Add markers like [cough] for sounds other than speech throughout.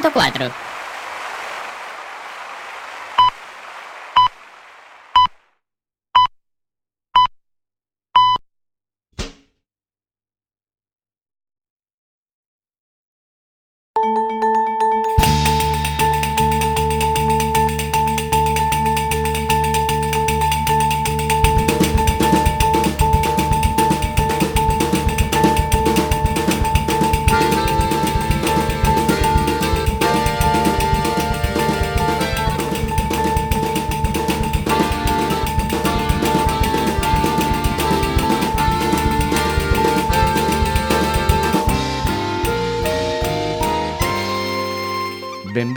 4. thank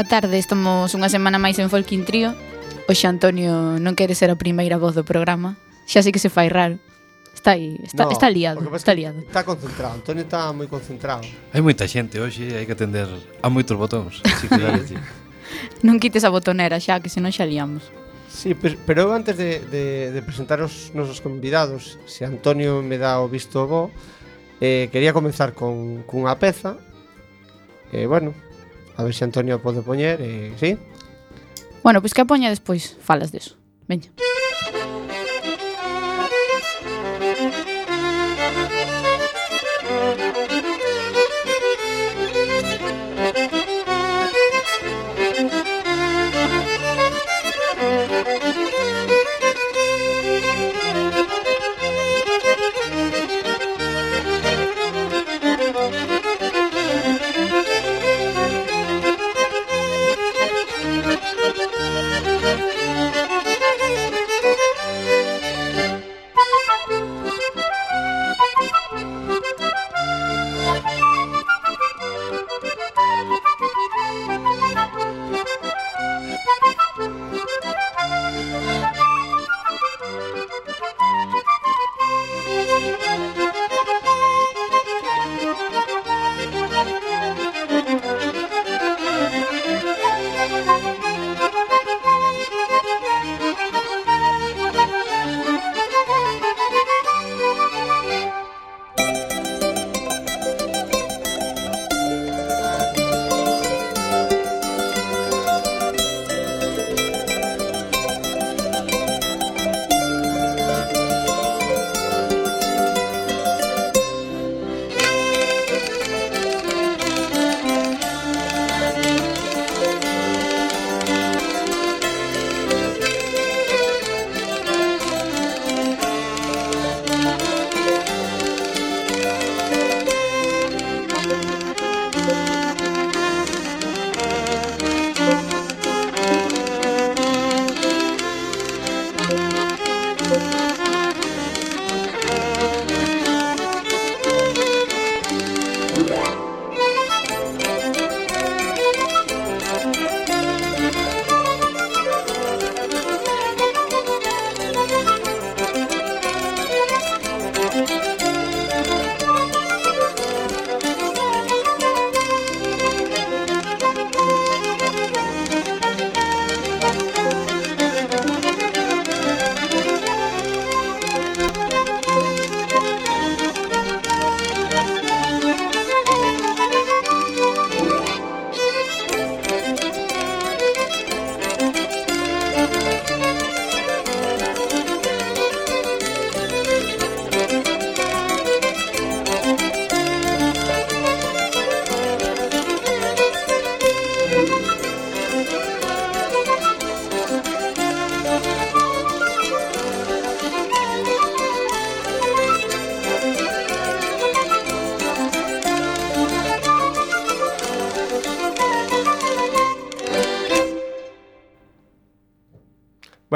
Boa tarde, estamos unha semana máis en Folkin Trio. Oxe Antonio non quere ser a primeira voz do programa. Xa sei que se fai raro. Está aí, está, no, está liado, está liado. Está concentrado, Antonio está moi concentrado. Hai moita xente hoxe, hai que atender a moitos botóns. Así que dale, tío. non quites a botonera xa, que senón xa liamos. Sí, pero, pero eu antes de, de, de presentar os nosos convidados, se Antonio me dá o visto bo, eh, quería comenzar con, cunha peza. Eh, bueno, A ver se Antonio pode poñer, eh, sí? Bueno, pois que poña despois, falas deso. Veña.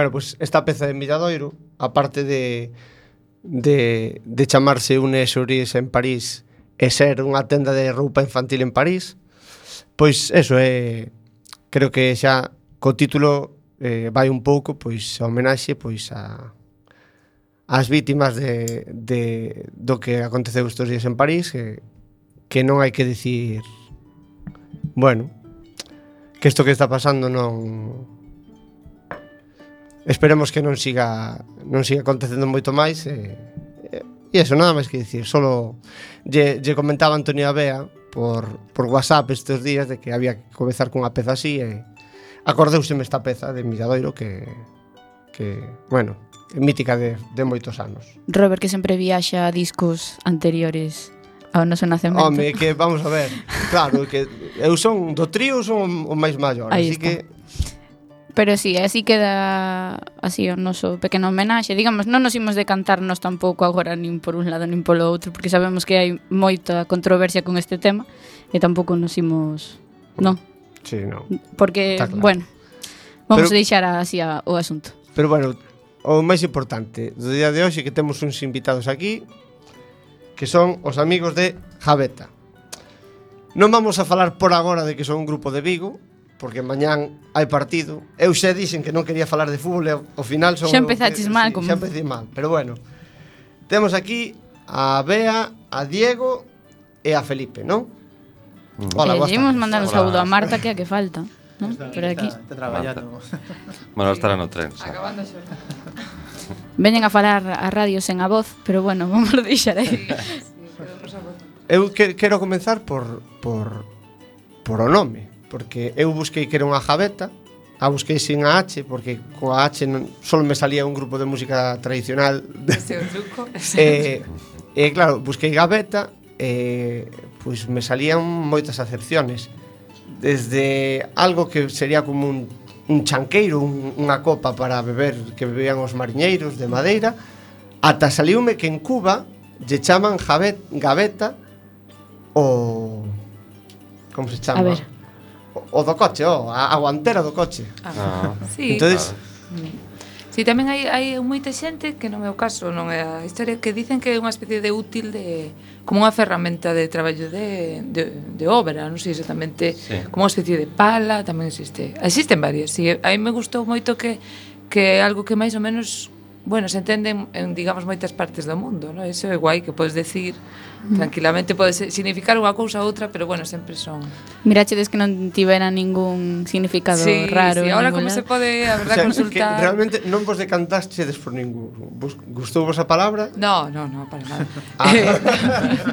Bueno, pois pues esta peza de Miradoiro, aparte de, de, de chamarse une xurís en París e ser unha tenda de roupa infantil en París, pois eso é... Creo que xa co título eh, vai un pouco pois a homenaxe pois a as vítimas de, de do que aconteceu estes días en París que, que non hai que dicir bueno que isto que está pasando non Esperemos que non siga non siga acontecendo moito máis e, e eso, nada máis que dicir solo lle, lle comentaba Antonio Abea por, por WhatsApp estes días de que había que comezar cunha peza así e acordeuseme esta peza de Miradoiro que, que bueno, é mítica de, de moitos anos. Robert que sempre viaxa a discos anteriores ao noso nacemento. Home, que vamos a ver, [laughs] claro, que eu son do trío son o máis maior, Aí así está. que Pero sí, así queda así o noso pequeno homenaxe. Digamos, non nos imos decantarnos tampouco agora nin por un lado nin polo outro, porque sabemos que hai moita controversia con este tema e tampouco nos imos... Non. Sí, non. Porque, claro. bueno, vamos pero, deixar así a, o asunto. Pero bueno, o máis importante do día de hoxe que temos uns invitados aquí que son os amigos de Javeta. Non vamos a falar por agora de que son un grupo de Vigo, porque mañán hai partido. Eu xa dixen que non quería falar de fútbol, e ao final son Xa empezaches mal sí, como. Xa empecé mal, pero bueno. Temos aquí a Bea, a Diego e a Felipe, non? Mm. Hola, eh, Hola, boas Decidimos mandar un saúdo a Marta que a que falta, non? Pero aquí está, traballando. Bueno, estará no tren, xa. Acabando xa. [laughs] Veñen a falar a radio sen a voz, pero bueno, vamos a deixar aí. Eu que, quero comenzar por, por, por o nome porque eu busquei que era unha gaveta, a busquei sin a H porque coa H non, só me salía un grupo de música tradicional. Ese é o truco. [laughs] e, e claro, busquei gaveta e pois me salían moitas acepciones. Desde algo que sería como un, un chanqueiro, un, unha copa para beber que bebían os mariñeiros de madeira, ata saliume que en Cuba lle chaman javet, gaveta o... Como se chama? A ver o do coche, o, a, a guantera do coche. Ah, ah, sí. Entonces, ah. Si sí, tamén hai, hai moita xente que no meu caso non é a historia que dicen que é unha especie de útil de como unha ferramenta de traballo de, de, de obra, non sei exactamente sí. como unha especie de pala, tamén existe. Existen varias. Si sí, a mí me gustou moito que que é algo que máis ou menos bueno, se entenden en, digamos, moitas partes do mundo, non? Eso é guai que podes decir tranquilamente, pode significar unha cousa ou outra, pero bueno, sempre son... Mirachedes que non tivera ningún significado sí, raro. Sí, ahora como lado. se pode, a verdad, o sea, consultar... Que realmente non vos decantastedes por ningún... Vos, gustou vos a palabra? No, no, no, para nada. [laughs] ah.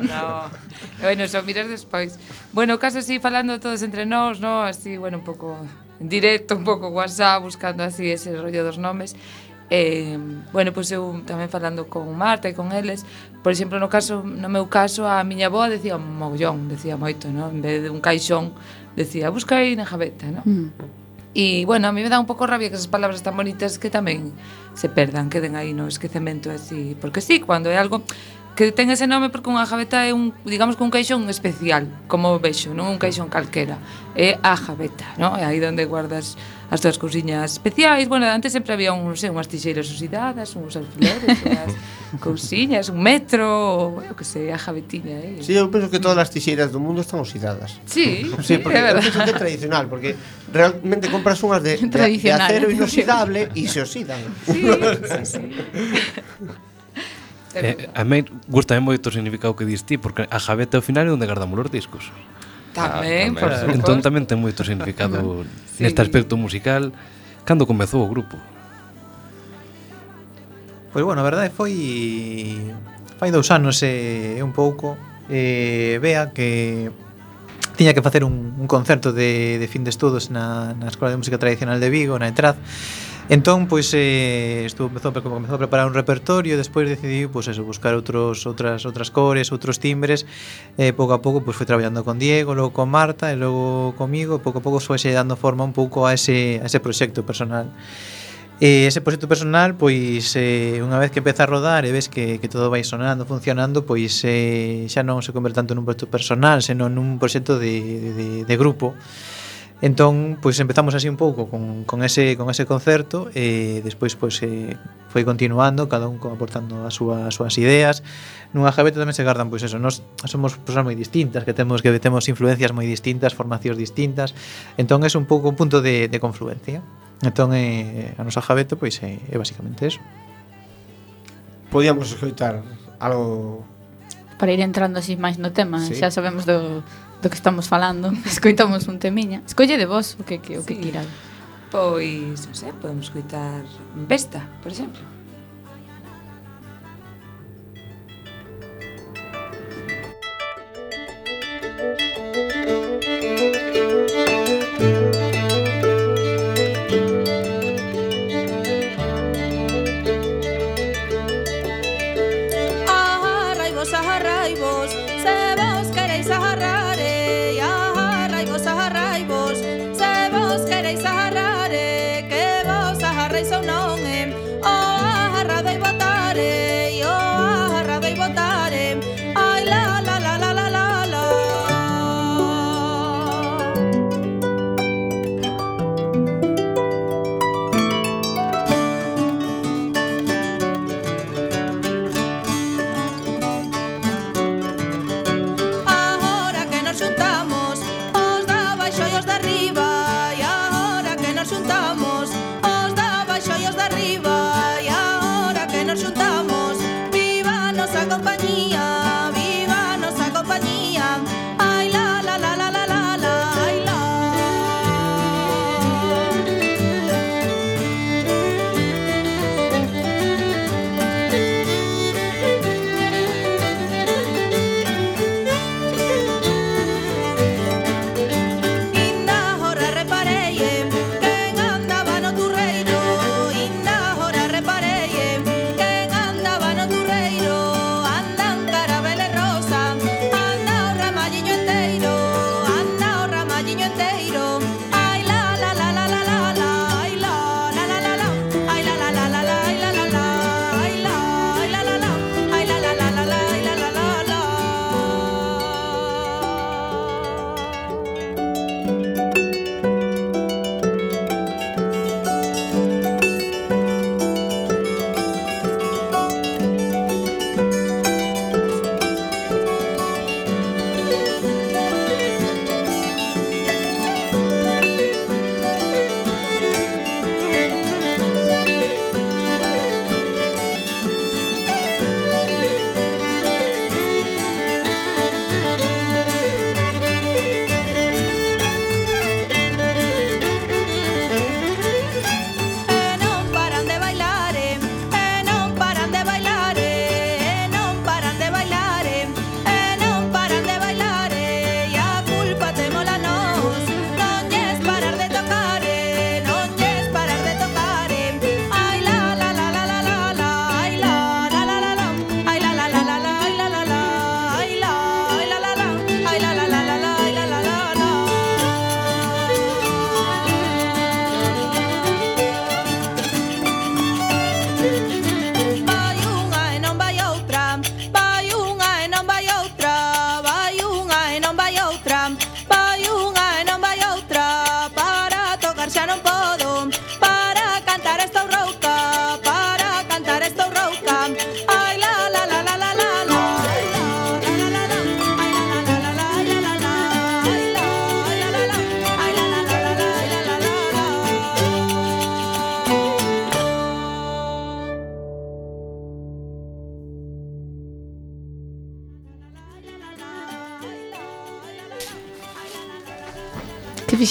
[laughs] no. Bueno, son miras despois. Bueno, caso así, falando todos entre nós, no? Así, bueno, un pouco en directo, un pouco WhatsApp, buscando así ese rollo dos nomes. Eh, bueno, pois eu tamén falando con Marta e con eles, por exemplo, no caso no meu caso, a miña boa decía mogollón, decía moito, no? en vez de un caixón, decía buscai na gaveta, no? Mm. E, bueno, a mí me dá un pouco rabia que esas palabras tan bonitas que tamén se perdan, queden aí no esquecemento así, porque sí, cando é algo que ten ese nome porque unha gaveta é un, digamos que un caixón especial, como vexo, non un caixón calquera, é a gaveta, non? É aí onde guardas as túas cousiñas especiais. Bueno, antes sempre había un, non sei, unhas tixeiras oxidadas, uns alfileres, [laughs] unhas cousiñas, un metro, eu que sei, a jabetiña. Eh. Sí, eu penso que todas as tixeiras do mundo están oxidadas. Sí, [laughs] sí, porque é verdade. Penso que é tradicional, porque realmente compras unhas de, de, de acero [laughs] inoxidable e se oxidan. Sí, sí, sí. Eh, a mí gusta moito o significado que diste porque a jabeta ao final é onde guardamos os discos. Tamén, ah, tamén. por suposto. Entón tamén ten moito significado [laughs] sí. neste aspecto musical cando comezou o grupo. Pois pues bueno, a verdade foi fai dous anos e eh, un pouco eh, vea que tiña que facer un, un concerto de, de fin de estudos na, na Escola de Música Tradicional de Vigo, na ETRAD, Entón, pois, eh, estuvo, empezou, empezou a preparar un repertorio, despois decidiu, pois, eso, buscar outros, outras, outras cores, outros timbres, eh, pouco a pouco, pois, foi traballando con Diego, logo con Marta, e logo comigo, e pouco a pouco foise dando forma un pouco a ese, a ese proxecto personal. E ese proxecto personal, pois, eh, unha vez que empeza a rodar e ves que, que todo vai sonando, funcionando, pois eh, xa non se converte tanto nun proxecto personal, senón nun proxecto de, de, de grupo. Entón, pois empezamos así un pouco con, con ese con ese concerto e despois pois eh, foi continuando, cada un aportando as súas as súas ideas. Nunha gaveta tamén se gardan pois eso, nós somos persoas moi distintas, que temos que temos influencias moi distintas, formacións distintas. Entón é un pouco un punto de, de confluencia. Entón eh, a nosa gaveta pois é, é basicamente eso. Podíamos escoitar algo para ir entrando así máis no tema, sí. xa sabemos do do que estamos falando. [laughs] Escoitamos un temiña. Escolle de vos o que, que, o que sí. quirades. Pois, non sei, podemos escoitar Vesta, por exemplo.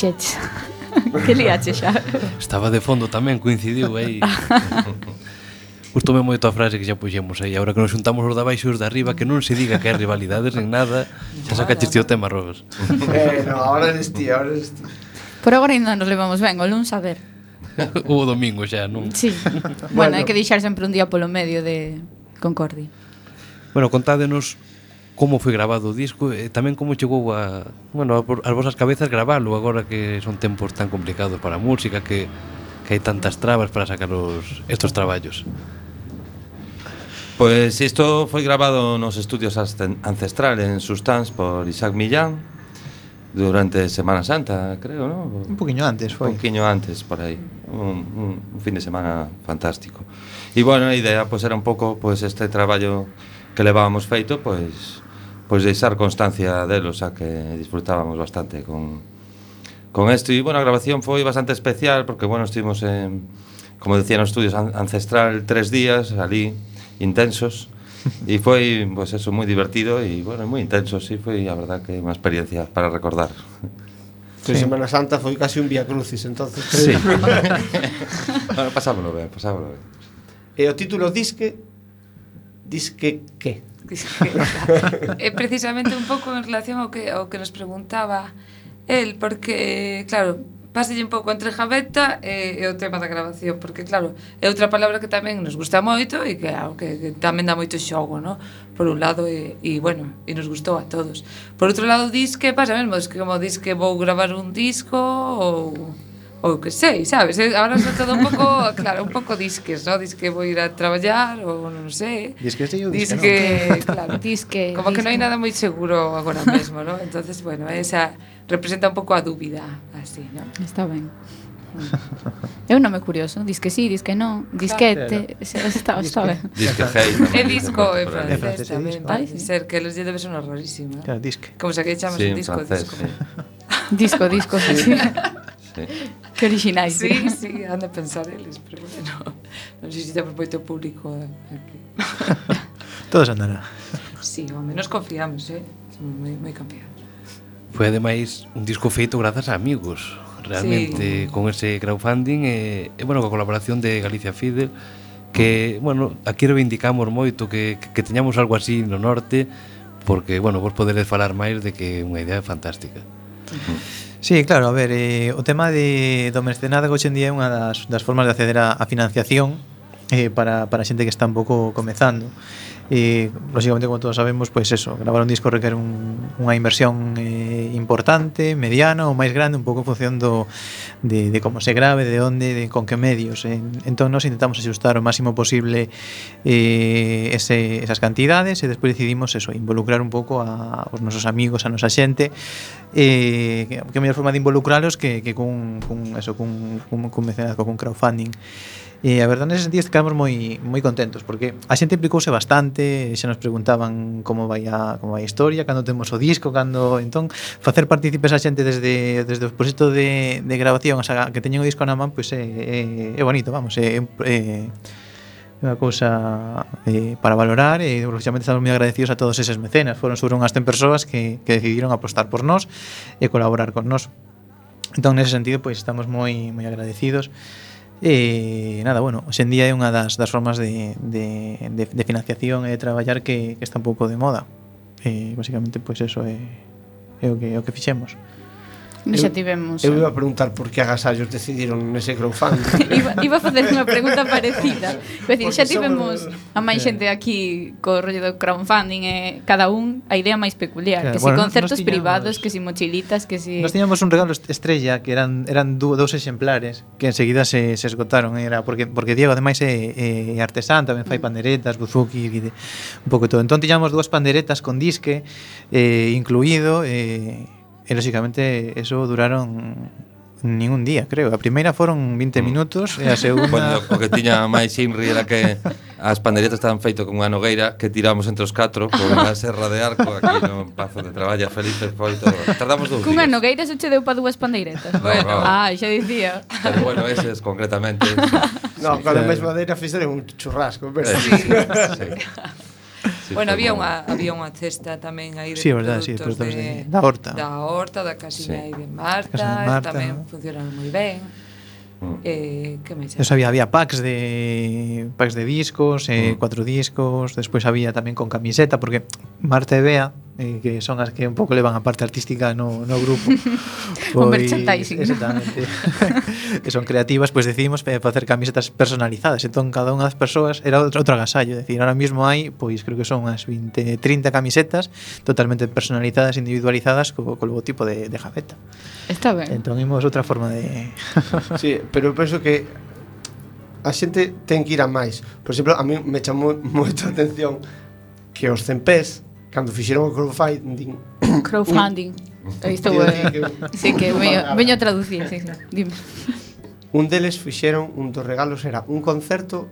fixetes? [laughs] que liache xa? Estaba de fondo tamén, coincidiu aí. [laughs] Gustome moito a frase que xa puxemos aí Agora que nos xuntamos os da baixo e os da arriba Que non se diga que hai rivalidades nin nada Xa sacaste o tema, Robes Eh, no, ahora eres ti, ahora eres ti Por agora ainda nos levamos ben, o luns a ver [laughs] O domingo xa, non? Sí, bueno, bueno, hai que deixar sempre un día polo medio de Concordia Bueno, contádenos como foi grabado o disco e tamén como chegou a, bueno, as vosas cabezas gravalo agora que son tempos tan complicados para a música que, que hai tantas trabas para sacar os, estos traballos. Pois isto foi grabado nos estudios ancestral en Sustans por Isaac Millán durante Semana Santa, creo, ¿no? Un poquinho antes foi. Un poquinho antes, por aí. Un, un, un fin de semana fantástico. E, bueno, a idea, pois, era un pouco, pois, este traballo que levábamos feito, pois, pois deixar constancia delo, xa que disfrutábamos bastante con, con esto. E, bueno, a grabación foi bastante especial, porque, bueno, estivemos en, como decía, nos estudios ancestral tres días, ali, intensos, e foi, pois, pues, eso, moi divertido e, bueno, moi intenso, sí, foi, a verdad, que unha experiencia para recordar. Sí. Semana Santa foi casi un vía crucis, entonces. Sí. [laughs] bueno, pasámoslo ben, pasámoslo ben. E eh, o título disque disque que é [laughs] eh, precisamente un pouco en relación ao que, ao que nos preguntaba el, porque, claro, paselle un pouco entre Javeta e, e o tema da grabación, porque claro, é outra palabra que tamén nos gusta moito e que, claro, que, que tamén dá moito xogo, no? Por un lado, e, e bueno, e nos gustou a todos. Por outro lado, disque, pasa mesmo, es que como disque vou gravar un disco ou ou que sei, sabes? Eh, ahora son todo un pouco, [laughs] claro, un pouco disques, no? Disque vou ir a traballar ou non sei. Disque sei ou disque, disque [laughs] claro, disque. Como disque. que non hai nada moi seguro agora mesmo, no? Entonces, bueno, esa representa un pouco a dúbida, así, no? Está ben. É un me curioso, dis que sí, dis que non, dis que está, está ben. Disque hey. É disco en francés tamén, parece ser que los debe sonar rarísimo. Claro, disque. Como se que chamas sí, un disco, disco. [laughs] Disco, disco, sí. ¿eh? Que originais. Sí, sí, han a pensar eles, pero bueno, non sei se temos moito público aquí. [laughs] Todos andará. Sí, ao menos confiamos, eh? Somos moi, moi confiados. Foi ademais un disco feito grazas a amigos, realmente, sí. con ese crowdfunding e, e bueno, coa colaboración de Galicia Fidel, que, bueno, aquí reivindicamos moito que, que, que teñamos algo así no norte, porque, bueno, vos podedes falar máis de que é unha idea fantástica. Uh -huh. Sí, claro, a ver, eh, o tema de, do mercenado hoxe en día é unha das, das formas de acceder a, a financiación eh, para, para a xente que está un pouco comezando e, lógicamente, como todos sabemos, pois pues eso, gravar un disco requer un, unha inversión eh, importante, mediana ou máis grande, un pouco en función do, de, de como se grave, de onde, de con que medios. Eh. Entón, nos intentamos axustar o máximo posible eh, ese, esas cantidades e despois decidimos eso, involucrar un pouco a, os nosos amigos, a nosa xente, eh, que a mellor forma de involucralos que, que cun, cun, eso, cun, cun, cun mecenazgo, cun crowdfunding. E a verdade nese sentido estamos moi moi contentos porque a xente implicouse bastante, xa nos preguntaban como vai a como vai a historia, cando temos o disco, cando entón facer partícipes a xente desde desde o proxecto de, de grabación, o sea, que teñen o disco na man, pois é, é, é bonito, vamos, é, é unha cousa eh, para valorar e lógicamente estamos moi agradecidos a todos eses mecenas. Foron sobre unhas 100 persoas que, que decidiron apostar por nós e colaborar con nós. Entón nese sentido pois estamos moi moi agradecidos. E nada, bueno, hoxendía é unha das, das formas de, de, de, de financiación e de traballar que, que está un pouco de moda. E basicamente, pois pues, eso é, é o que, é o que fixemos. Xa tivemos. Eu eh. iba a preguntar por que agasallos decidiron nese crowdfunding. [laughs] iba, iba a facer unha pregunta parecida. [laughs] Decir, dicir, xa tivemos somos... a máis xente aquí co rollo do crowdfunding e cada un a idea máis peculiar, claro, que bueno, si concertos tiñamos, privados, que si mochilitas, que si Nós tiñamos un regalo estrella que eran eran dous exemplares que enseguida se, se esgotaron, era porque porque Diego ademais é, é artesán, tamén fai mm. panderetas, buzuki, un pouco todo. Entón tiñamos dúas panderetas con disque eh, incluído eh, E, lógicamente eso duraron nin un día, creo. A primeira foron 20 mm. minutos e a segunda... Bueno, o que tiña máis Inri era que as panderetas estaban feito con unha nogueira que tiramos entre os catro con unha serra de arco aquí no Pazo de Traballa Felices foi todo. Tardamos dous Cunha días. nogueira se che deu pa dúas panderetas. Bueno, no. ah, xa dicía. Pero bueno, eses concretamente. No, sí, con a mesma madeira fixeron un churrasco, pero... Eh, sí, sí. sí. [laughs] Sí, bueno, había unha había unha cesta tamén aí de sí, verdad, sí, produtos de, de, da horta. Da horta, da casiña sí. de Marta, de Marta tamén ¿no? funcionaron moi ben. Mm. Eh, que me Eso había había packs de packs de discos, eh, mm. cuatro discos, despois había tamén con camiseta porque Marta e Bea eh, que son as que un pouco levan a parte artística no, no grupo. [laughs] Pois, un merchandising. Exactamente. [laughs] que son creativas, pois pues, decidimos facer camisetas personalizadas. Entón, cada unha das persoas era outro, outro agasallo. decir, ahora mismo hai, pois creo que son as 20, 30 camisetas totalmente personalizadas, individualizadas co, co logotipo de, de Javeta. Está ben. Entón, imos outra forma de... [laughs] sí, pero penso que a xente ten que ir a máis. Por exemplo, a mí me chamou moita atención que os cempés cando fixeron o crowdfunding [coughs] crowdfunding [coughs] isto é eh, sí, que veño, veño a traducir sí, sí. dime [laughs] un deles fixeron un dos regalos era un concerto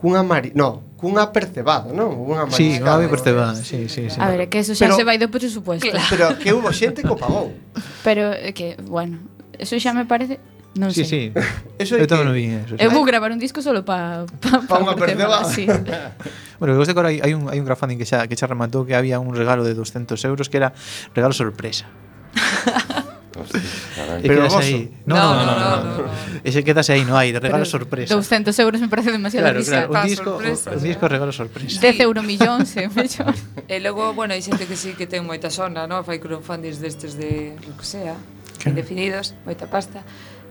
cunha mari... No, cunha percebada, non? Unha mariscada. Sí, percebada, sí, sí, sí. A ver, que eso xa pero, se vai do presupuesto. Claro. Pero que hubo xente que o pagou. Pero eh, que, bueno, eso xa me parece Non sí, sei. Sí. [laughs] Eso eu tamén vi eh, eso. Eh, eu vou gravar un disco solo para pa, pa, pa unha perdela. Sí. [laughs] bueno, eu sei que hai, hai un hai un crowdfunding que xa que xa rematou que había un regalo de 200 euros que era regalo sorpresa. [laughs] Hostia, pero vos. No, no, no, no, no, no, no. Ese quedas aí no hai, regalo pero sorpresa. 200 euros me parece demasiado claro, claro, un disco, sorpresa, un disco regalo sorpresa. 10 euro millón, se mellor. E logo, bueno, hai xente que sí que ten moita sona, no? Fai crowdfundings destes de, lo que sea, que indefinidos, moita pasta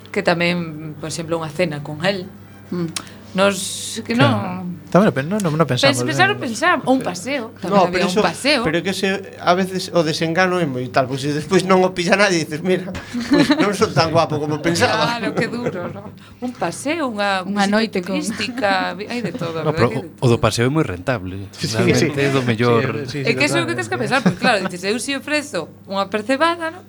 que tamén, por exemplo, unha cena con el. Mm. Nos que claro. non Tamén no, non, non, pensamos. Pens, pensar, eh, pensar, un paseo, tamén no, pero eso, un paseo. Pero que se a veces o desengano é moi tal, pois se despois non o pilla nadie dices, mira, pues, non son tan guapo como pensaba. Claro, que duro, ¿no? Un paseo, unha unha noite turística, hai de todo, no, pero, o, o do paseo é moi rentable. Sí, sí, é do mellor. Sí, sí, sí, é que eso é o que tens que pensar, porque claro, dices, eu si ofrezo unha percebada, ¿no?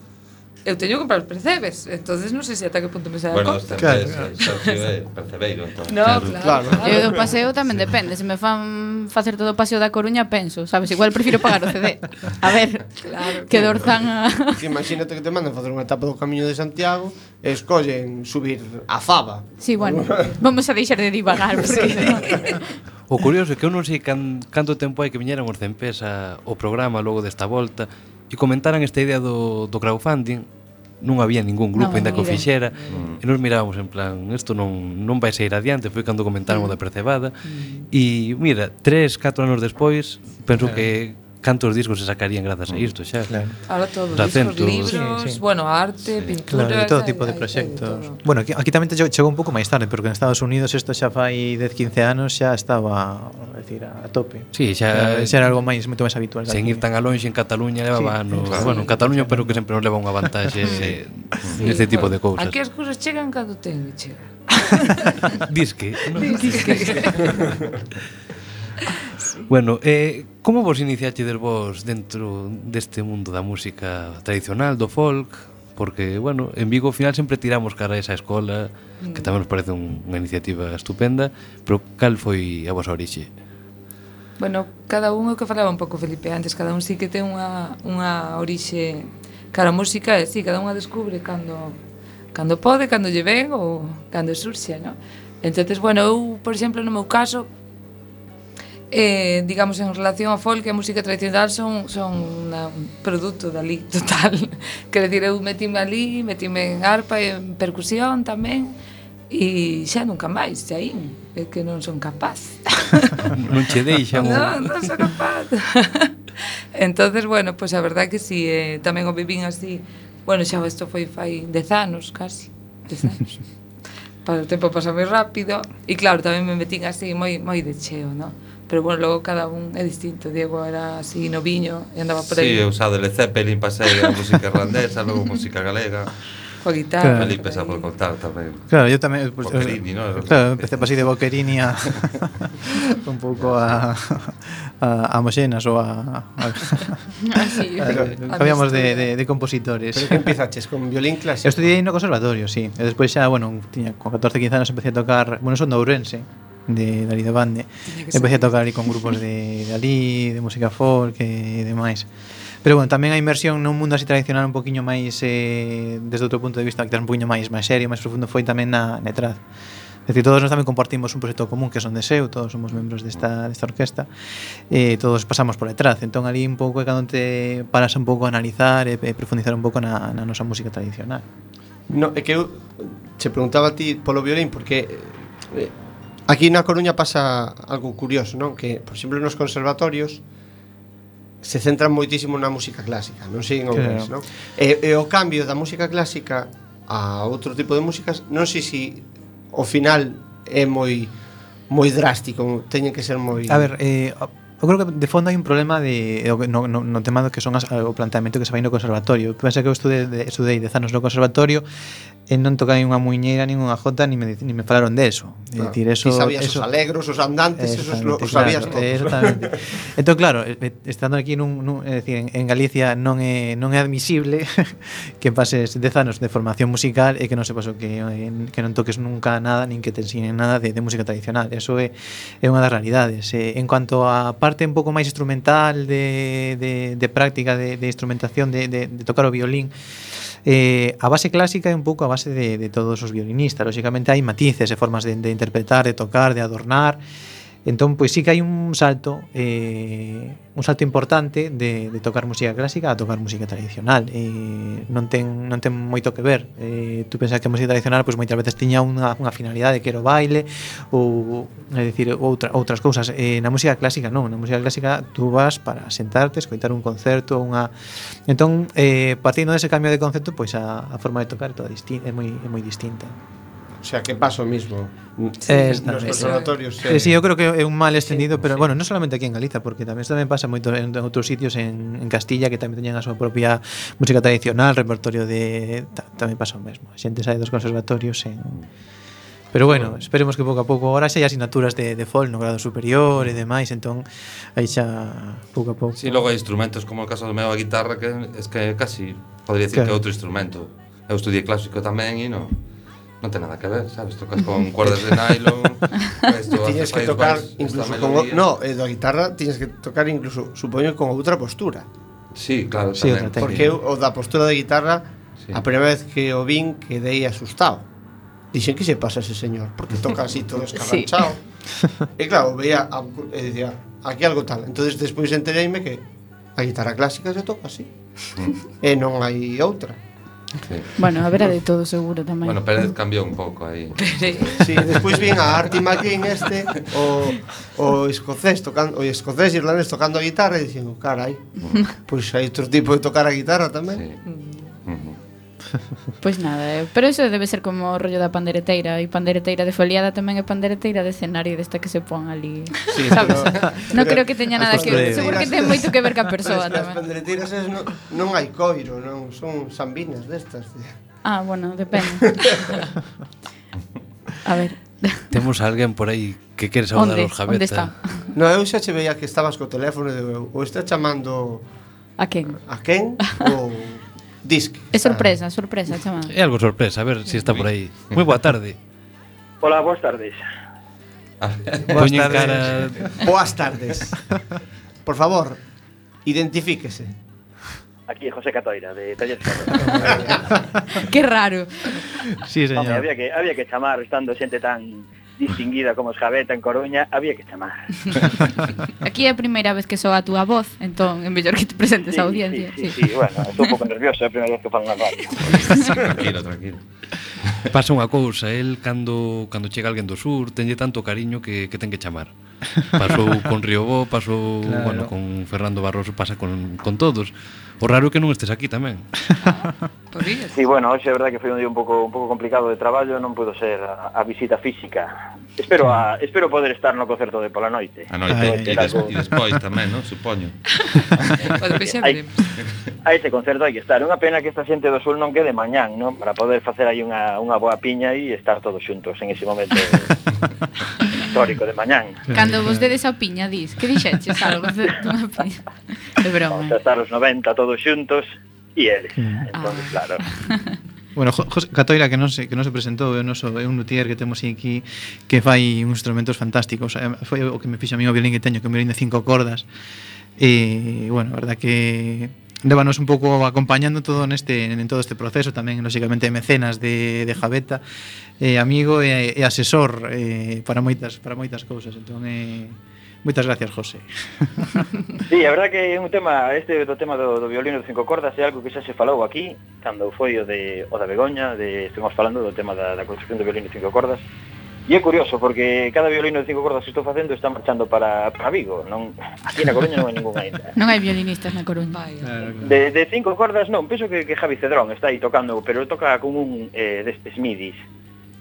eu teño que comprar os percebes, entonces non sei se ata que punto me sai bueno, a conta. Claro, eh, claro. percebeiro, entón. No, claro. claro. Eu do paseo tamén sí. depende, se me fan facer todo o paseo da Coruña, penso, sabes, igual prefiro pagar o CD. A ver, claro, que claro. dorzan a... Que imagínate que te mandan facer unha etapa do Camiño de Santiago e escollen subir a Faba. Sí, bueno, vamos a deixar de divagar, porque... O curioso é que eu non sei can, canto tempo hai que viñeran os Cempés a, o programa logo desta volta e comentaran esta idea do, do crowdfunding non había ningún grupo non, ainda que o fixera mm. e nos mirábamos en plan isto non, non vai ser adiante foi cando comentaron mm. da percebada mm. e mira, tres, catro anos despois penso claro. que cantos discos se sacarían grazas a mm. isto, xa. Claro. Ahora todo, Racentos. discos, libros, sí, sí. bueno, arte, sí. pintura, claro, todo tipo de proxectos. Bueno, aquí, aquí tamén te chegou un pouco máis tarde, porque en Estados Unidos isto xa fai 10, 15 anos xa estaba, decir, a tope. Sí, xa, xa era algo máis moito máis habitual. Sen ir tan alonxe lonxe en Cataluña levaba sí, anos. Bueno, en Cataluña pero que sempre nos leva unha vantaxe [laughs] sí, [laughs] neste sí, tipo de cousas. Aquí as cousas chegan cando ten que chegar. [laughs] Disque. No? Disque. Bueno, eh, como vos iniciaxedes vos dentro deste mundo da música tradicional, do folk? Porque, bueno, en Vigo ao final sempre tiramos cara a esa escola, que mm. tamén nos parece un, unha iniciativa estupenda, pero cal foi a vosa orixe? Bueno, cada un é o que falaba un pouco Felipe antes, cada un sí que ten unha, unha orixe cara a música, e sí, cada unha descubre cando cando pode, cando lle ven ou cando surxe, non? Entonces, bueno, eu, por exemplo, no meu caso, eh, digamos, en relación ao folk e a música tradicional son, son una, un produto dali total. [laughs] Quer dizer, eu metime ali, metime en arpa e en percusión tamén, e xa nunca máis xa aí, é que non son capaz. [laughs] non che deixan. non, non son capaz. [laughs] entonces bueno, pois pues a verdad que si sí, eh, tamén o vivín así, bueno, xa isto foi fai 10 anos casi, 10 anos. Para o tempo pasa moi rápido e claro, tamén me metín así moi moi de cheo, non? Pero bueno, logo cada un é distinto. Diego era así noviño e andaba por Sí, aí eu usado Led Zeppelin, pasei a música irlandesa, logo música galega. coa guitarra. Claro. Felipe xa por contar tamén. Claro, yo tamén pues, Boccherini, ¿no? Claro, empecé así de Boquerini a [laughs] un pouco a a, a Moxenas ou a, a, Así, a, a cambiamos de, de, de compositores. Pero que empezaches con violín Eu clásico. estudiei no conservatorio, sí. E despois xa, bueno, tiña con 14, 15 anos empecé a tocar, bueno, son de Ourense, de Dalí da Bande. Empecé a tocar ali con grupos de, [laughs] de ali, de música folk e demais. Pero bueno, tamén a inmersión nun mundo así tradicional un poquinho máis eh, desde outro punto de vista, que un puño máis máis serio, máis profundo foi tamén na Netrad. É dicir, todos nós tamén compartimos un proxecto común que son de seu, todos somos membros desta, desta orquesta e todos pasamos por detrás. Entón ali un pouco é cando te paras un pouco a analizar e, e profundizar un pouco na, na nosa música tradicional. No, é que eu che preguntaba a ti polo violín porque eh, Aquí na Coruña pasa algo curioso, non? Que, por exemplo, nos conservatorios se centran moitísimo na música clásica, non sei en outras, claro. non? E, e o cambio da música clásica a outro tipo de músicas, non sei se ao o final é moi moi drástico, teñen que ser moi A ver, eh Eu creo que de fondo hai un problema de, no, no, no tema do que son as, o planteamento que se vai no conservatorio. Pensa que eu estudei, de, estudei 10 anos no conservatorio e non tocai unha muñeira, unha jota, ni me, ni me falaron de eso. Claro. Decir, eso Ti sabías eso, os alegros, os andantes, esos lo, os sabías claro, todos. Exactamente. [laughs] entón, claro, estando aquí nun, nun, é decir, en, en Galicia non é, non é admisible [laughs] que pases 10 anos de formación musical e que non sepas o que, eh, que non toques nunca nada, nin que te ensinen nada de, de música tradicional. Eso é, é unha das realidades. En cuanto a parte parte un pouco máis instrumental de, de, de práctica de, de instrumentación de, de, de tocar o violín eh, a base clásica é un pouco a base de, de todos os violinistas. Lóxicamente hai matices e formas de, de interpretar, de tocar, de adornar Entón, pois sí que hai un salto eh, un salto importante de, de tocar música clásica a tocar música tradicional. Eh, non, ten, non ten moito que ver. Eh, tú pensas que a música tradicional pois moitas veces tiña unha, unha finalidade que era o baile ou é dicir, outra, outras cousas. Eh, na música clásica non. Na música clásica tú vas para sentarte escoitar un concerto unha... entón eh, partindo dese cambio de concepto pois a, a forma de tocar é, toda é moi, é moi distinta. O sea, que paso mismo. Sí, eh, nos conservatorios. Eh, sí, eu creo que é un mal extendido, sí, pero sí. bueno, non solamente aquí en Galiza, porque tamén tamén pasa moito en, en outros sitios en, en Castilla que tamén teñen a súa propia música tradicional, repertorio de ta, tamén pasa o mesmo. A xente sai dos conservatorios en Pero bueno, esperemos que pouco a pouco Ahora xa hai asignaturas de, de fol no grado superior e demais Entón, aí xa pouco a pouco Si, sí, logo hai instrumentos como o caso do meu a guitarra Que es que casi podría decir claro. que é outro instrumento Eu estudiei clásico tamén e non non ten nada que ver, sabes, tocas con cuerdas de nylon, Esto [laughs] tiñes que tocar vais, incluso con o, no, eh, da guitarra tiñes que tocar incluso, supoño, con outra postura. Sí, claro, sí, tamén. Porque eu, o da postura da guitarra sí. a primeira vez que o vin quedei asustado. Dixen que se pasa ese señor, porque toca así todo escarranchado. [laughs] Sí. E claro, veía e dicía, aquí algo tal. Entonces despois entereime que a guitarra clásica se toca así. Mm. e eh, non hai outra. Sí. Bueno, haberá de todo seguro tamén. Bueno, Pérez cambiou un pouco aí. sí, despois vin a Artie McLean este, o, o escocés, tocando, o escocés irlandés tocando a guitarra e dixen, carai, pois pues hai outro tipo de tocar a guitarra tamén. Sí. Mm. Pois nada, eh. pero eso debe ser como o rollo da pandereteira E pandereteira de foliada tamén é pandereteira de escenario Desta que se pon ali sí, [laughs] sabes? Pero, non creo que teña nada que ver Seguro que ten moito que ver ca persoa tamén As pandereteiras es, non, non hai coiro non Son sambinas destas Ah, bueno, depende [laughs] A ver Temos alguén por aí que quere saudar os Javeta Onde está? Eh. No, eu xa che veía que estabas co teléfono de, Ou está chamando A quen? A quen? [laughs] ou Disc. É sorpresa, ah. sorpresa chamada. É algo sorpresa, a ver se si está por aí. Moi boa tarde. Hola, boas tardes. Ah, boas tardes. Cara... Boas tardes. Por favor, identifíquese. Aquí José Catoira, de Taller [laughs] Qué raro. Sí, señor. Hombre, había, que, había que chamar estando xente tan distinguida como Esgabeta en Coruña, había que chamar. [laughs] Aquí é a primeira vez que soa a túa voz, entón é mellor que te presentes sí, a audiencia. Sí, sí, sí. sí, bueno, estou un pouco nervioso, é a primeira vez que falo na radio. [laughs] [laughs] tranquilo, tranquilo. Pasa unha cousa, el cando cando chega alguén do sur, tenlle tanto cariño que que ten que chamar. Pasou con Riobó, pasou claro. bueno, con Fernando Barroso, pasa con, con todos. O raro que non estes aquí tamén. Si, sí, bueno, hoxe é verdade que foi un día un pouco un pouco complicado de traballo, non pudo ser a, a visita física. Espero a, espero poder estar no concerto de pola noite. A noite Ay, e, des, e despois tamén, non? Supoño. [laughs] hai, a ese concerto hai que estar. Unha pena que esta xente do sul non quede mañán, non? Para poder facer aí unha, unha boa piña e estar todos xuntos en ese momento [laughs] histórico de mañán. Cando Cando vos dedes a piña, dis, que dixeches algo [laughs] dunha piña? De broma. Vamos a estar os 90 todos xuntos e eles. Entón, ah. claro. [laughs] Bueno, José Catoira que non se que non se presentou, é un eh, noso é eh, un luthier que temos aquí que fai uns instrumentos fantásticos. Eh, foi o que me fixo a mí o violín que teño, que é un violín de cinco cordas. E bueno, a verdad que Lévanos un pouco acompañando todo neste en todo este proceso, tamén lógicamente mecenas de de Javeta eh, amigo e, e asesor eh, para moitas para moitas cousas. Entón eh, Moitas gracias, José. [laughs] sí, a verdad que é un tema, este do tema do, do violino de cinco cordas é algo que xa se falou aquí, cando foi o de o da Begoña, de estuvimos falando do tema da, da construcción do violino de cinco cordas, E é curioso, porque cada violino de cinco cordas que estou facendo está marchando para, para Vigo. Non, aquí na Coruña non hai ningún ainda. non hai violinistas na Coruña. Claro, claro. De, de cinco cordas non, penso que, que Javi Cedrón está aí tocando, pero toca con un eh, destes midis.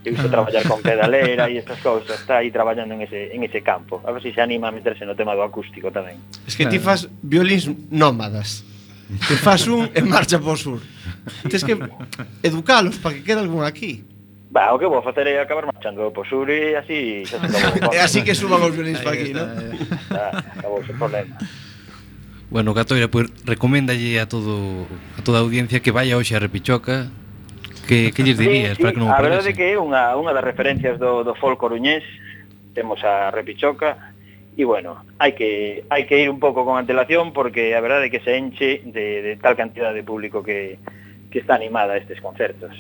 Eu iso ah. traballar con pedalera e estas cousas, está aí traballando en ese, en ese campo. A ver se se anima a meterse no tema do acústico tamén. Es que ti fas violins nómadas. Te fas un e marcha por sur. Tens que educalos para que quede algún aquí. Ba, o que vou facer é acabar marchando por sur e así xa se acabou. [laughs] Así que suban os violins para aquí, non? Acabou o problema. Bueno, Catoira, pois pues, recoméndalle a todo a toda a audiencia que vaya hoxe a Repichoca Que, que lles dirías sí, sí, para que non A verdade que é unha, unha das referencias do, do folk coruñés, temos a Repichoca, e bueno, hai que hai que ir un pouco con antelación porque a verdade é que se enche de, de tal cantidad de público que, que está animada a estes concertos.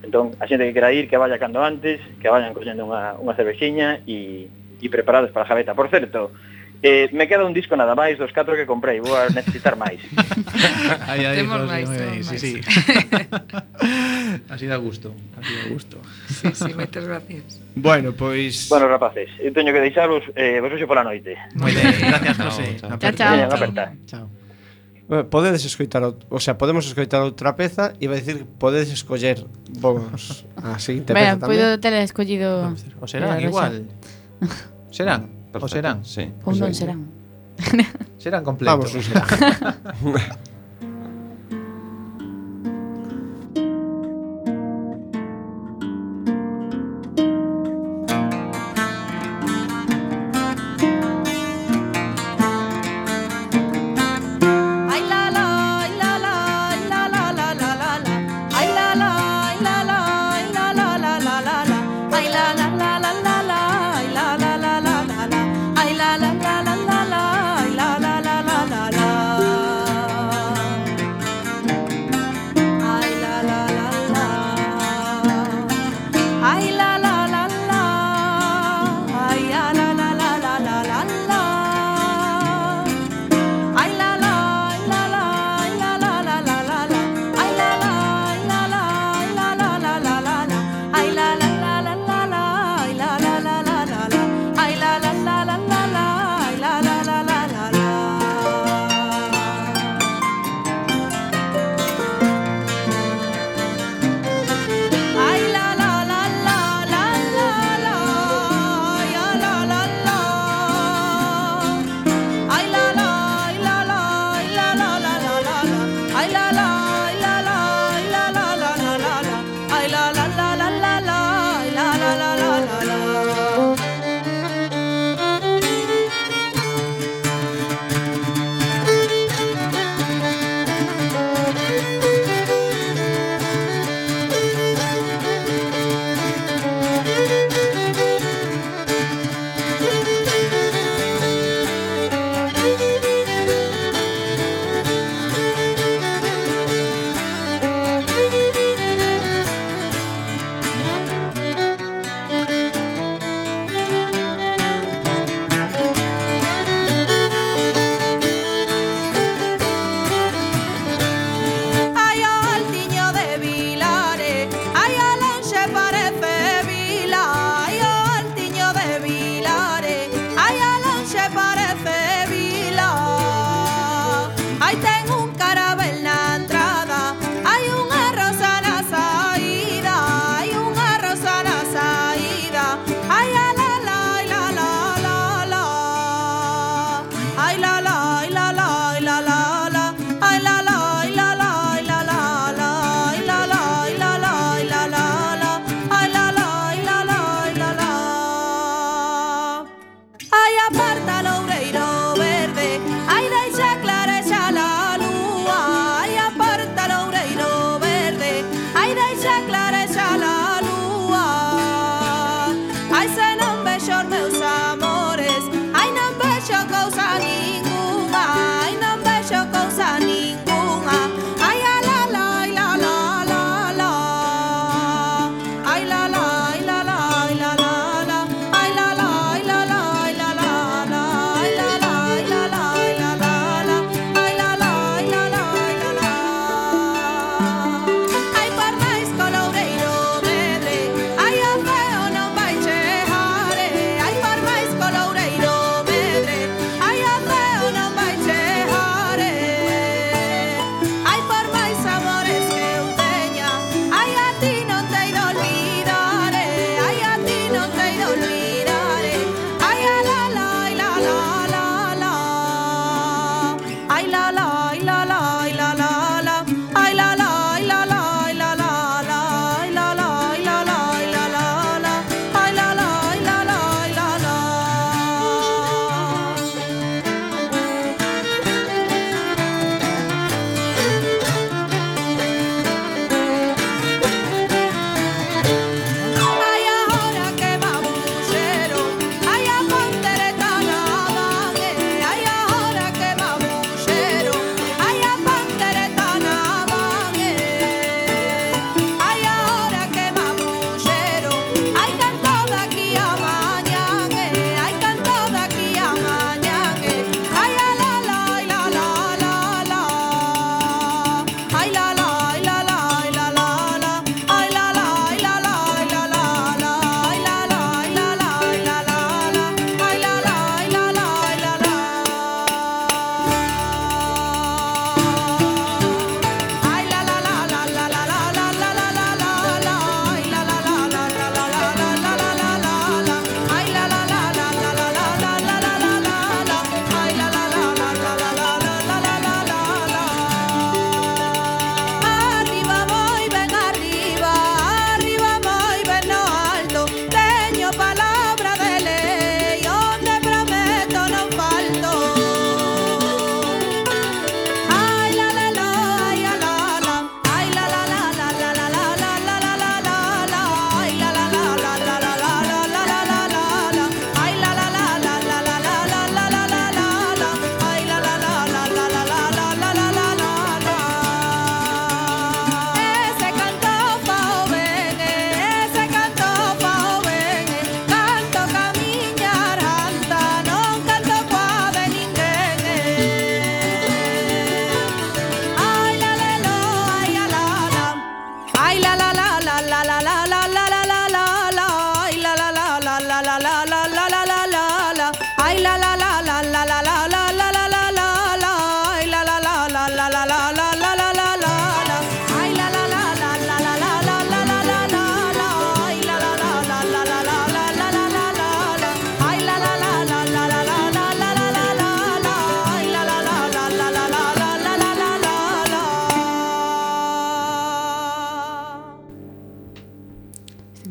Entón, a xente que quera ir, que vaya cando antes, que vayan collendo unha, unha cervexiña e, e preparados para a Javeta. Por certo, Eh, me queda un disco nada máis dos catro que comprei, vou a necesitar máis. [laughs] aí, aí, Temos máis, ben, sí, sí. [laughs] así da gusto, así da gusto. Sí, sí, moitas gracias. Bueno, pois... Bueno, rapaces, eu teño que deixaros eh, vos hoxe pola noite. Moi ben, gracias, José. Chao, chao. Chao. chao. chao. Bueno, podedes escoitar, o sea, podemos escoitar outra peza e vai dicir podedes escoller vos a seguinte peza pois tamén. Bueno, podo ter escollido... O será, igual. [laughs] Será. Perfecto. O serán? Sí. Ou non serán. Serán completos. Vamos, serán. [laughs]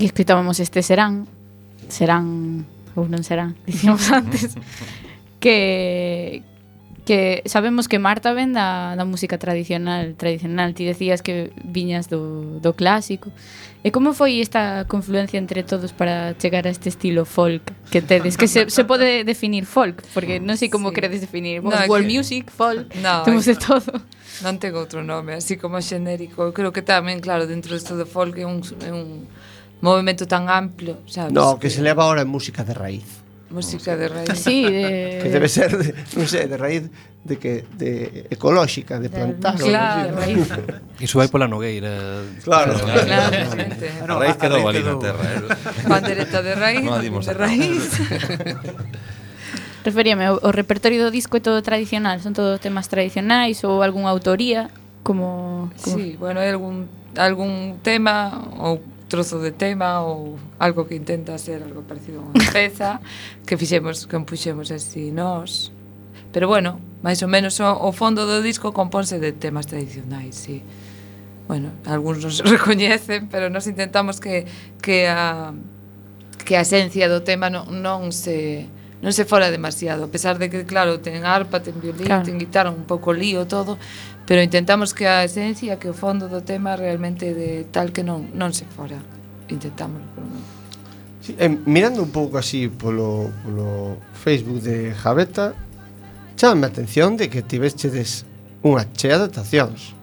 que escritábamos este serán, serán ou non serán, [laughs] dicíamos antes, que que sabemos que Marta ven da, da música tradicional, tradicional, ti decías que viñas do, do clásico. E como foi esta confluencia entre todos para chegar a este estilo folk que tedes? Que se, se pode definir folk, porque non sei como sí. credes definir. Vos, no, world que... music, folk, no, temos de todo. Non tengo outro nome, así como xenérico. Eu creo que tamén, claro, dentro disto do folk é un, é un movimento tan amplio, sabes? No, que, se leva ahora en música de raíz. Música de raíz. Sí, de... Que debe ser, de, non sei, de raíz de que de ecolóxica, de plantar. Claro, de raíz. Iso vai pola nogueira. Claro. claro, claro xente. No, a raíz quedou ali na terra. ¿eh? Pandereta de raíz, no, de raíz. [laughs] Referíame, o, o repertorio do disco é todo tradicional, son todos temas tradicionais ou algunha autoría como, como... Sí, bueno, é algún algún tema ou trozo de tema ou algo que intenta ser algo parecido a unha peza que fixemos, que empuxemos así nós. Pero bueno, máis ou menos o, o fondo do disco compónse de temas tradicionais, sí. Bueno, algúns nos [laughs] recoñecen, pero nos intentamos que, que a que a esencia do tema non, non se non se fora demasiado, a pesar de que, claro, ten arpa, ten violín, claro. ten guitarra, un pouco lío todo, pero intentamos que a esencia, que o fondo do tema realmente de tal que non, non se fora. Intentamos, pero non. Sí, eh, mirando un pouco así polo, polo Facebook de Javeta, chama a atención de que tivestes unha chea de adaptacións.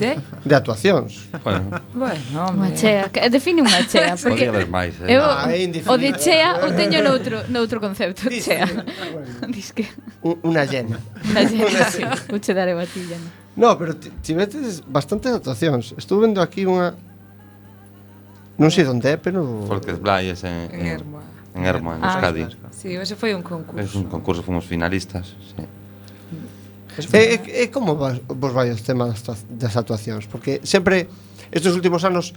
De? De actuacións. Bueno. Bueno, Unha chea, que- eh, define unha chea, [laughs] porque Podía haber máis, eh? eu Ah, é indefinido. o de chea o teño noutro noutro concepto, Dice. chea. Ah, [laughs] Dis que Unha llena. Unha chea, sí, vou che batilla. No? No, pero ti- tivetes bastantes actuacións. Estou vendo aquí unha... Non sei onde é, pero... Folkesblaies en, en, En Hermoa. en Erma, en Ah, Euskadi. Sí, ese foi un concurso. Es un concurso, fomos finalistas, sí. E, e, eh, e eh, eh, como vas, vos vai o tema das, das actuacións? Porque sempre, estes últimos anos,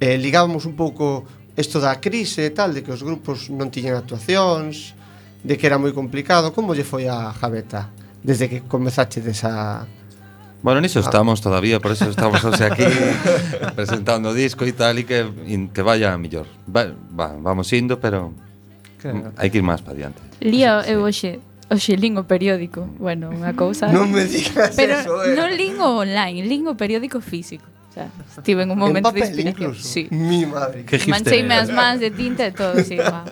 eh, ligábamos un pouco isto da crise e tal, de que os grupos non tiñan actuacións, de que era moi complicado. Como lle foi a Javeta desde que comezaste desa... Bueno, niso ah. estamos todavía, por eso estamos hoxe aquí [laughs] presentando o disco e tal e que, in, que vaya a mellor. Va, va, vamos indo, pero claro. hai que ir máis para diante. Lía, eu hoxe o xe o periódico. Bueno, unha cousa... Non me digas Pero eso, eh. non lín o online, lín o periódico físico. O sea, estive en un momento en papel, de inspiración. Incluso. Sí. Mi madre. Que Mancheime as mans de tinta e todo, sí, va.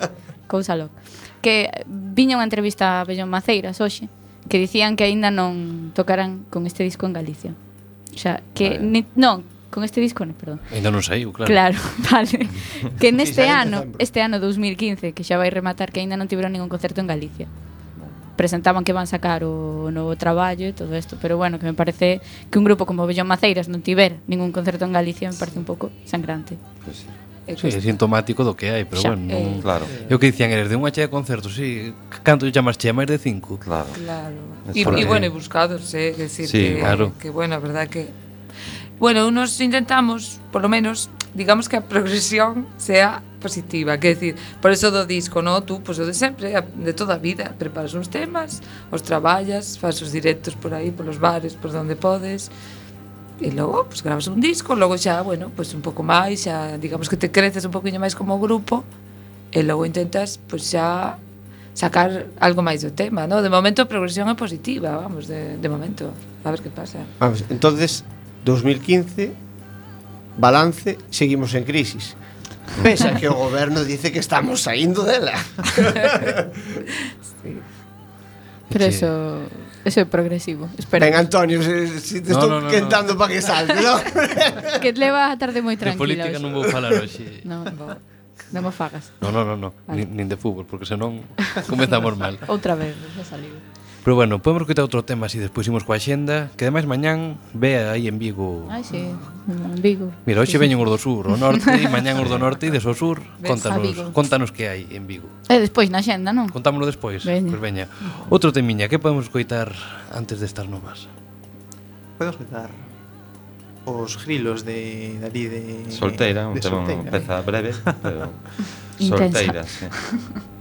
Cousa loca. Que eh, viña unha entrevista a Bellón Maceiras hoxe, que dicían que aínda non tocaran con este disco en Galicia. O sea, que ah, ni, non, con este disco, no, perdón. Ainda non saiu, claro. Claro, [laughs] vale. que neste sí, ano, este ano 2015, que xa vai rematar, que aínda non tiveron ningún concerto en Galicia presentaban que van sacar o novo traballo e todo isto, pero bueno, que me parece que un grupo como Bellón Maceiras non tiver ningún concerto en Galicia, me parece un pouco sangrante. Pues, sí, sí é sintomático do que hai, pero Xa, bueno, non... Eh, claro. Eu que dicían eles de unha chea de concertos, sí, canto lle chamas chea máis de cinco. Claro. claro. E porque... bueno, e buscados, eh, decir sí, que, claro. que bueno, a verdad que Bueno, unos intentamos, por lo menos, digamos que a progresión sea positiva, que decir, por eso do disco, no, tú, pois pues, o de sempre, de toda a vida, preparas uns temas, os traballas, faz os directos por aí, polos bares, por onde podes, e logo, pois pues, grabas un disco, logo xa, bueno, pois pues, un pouco máis, xa, digamos que te creces un poquinho máis como grupo, e logo intentas, pois pues, xa sacar algo máis do tema, no? De momento a progresión é positiva, vamos, de, de momento, a ver que pasa. Vamos, entonces, 2015 balance, seguimos en crisis. Pensa que o goberno dice que estamos saindo dela. [laughs] sí. Pero sí. eso Eso é progresivo. Espera. Ben, Antonio, se, se te no, estou no, no, quentando no. para que salte, no? [laughs] que te leva a tarde moi tranquila. De política hoxe. non vou falar hoxe. non, vou. Non me fagas. Non, non, non, no. vale. nin, nin de fútbol, porque senón comezamos mal. [laughs] Outra vez, xa saliu. Pero bueno, podemos coitar outro tema así despois imos coa xenda, que ademais mañán vea aí en Vigo. Ah, sí, en Vigo. Mira, hoxe sí, veñen sí. os do sur, o norte, e [laughs] mañán os do norte e des o sur. Contanos, contanos que hai en Vigo. E eh, despois na xenda, non? Contámoslo despois. Veña. Pues veña. Outro temiña, que podemos coitar antes destas de novas? Podemos coitar os grilos de Dalí de Solteira, un de tema solteira. peza breve, pero [laughs] Intensa. solteira, sí. [laughs]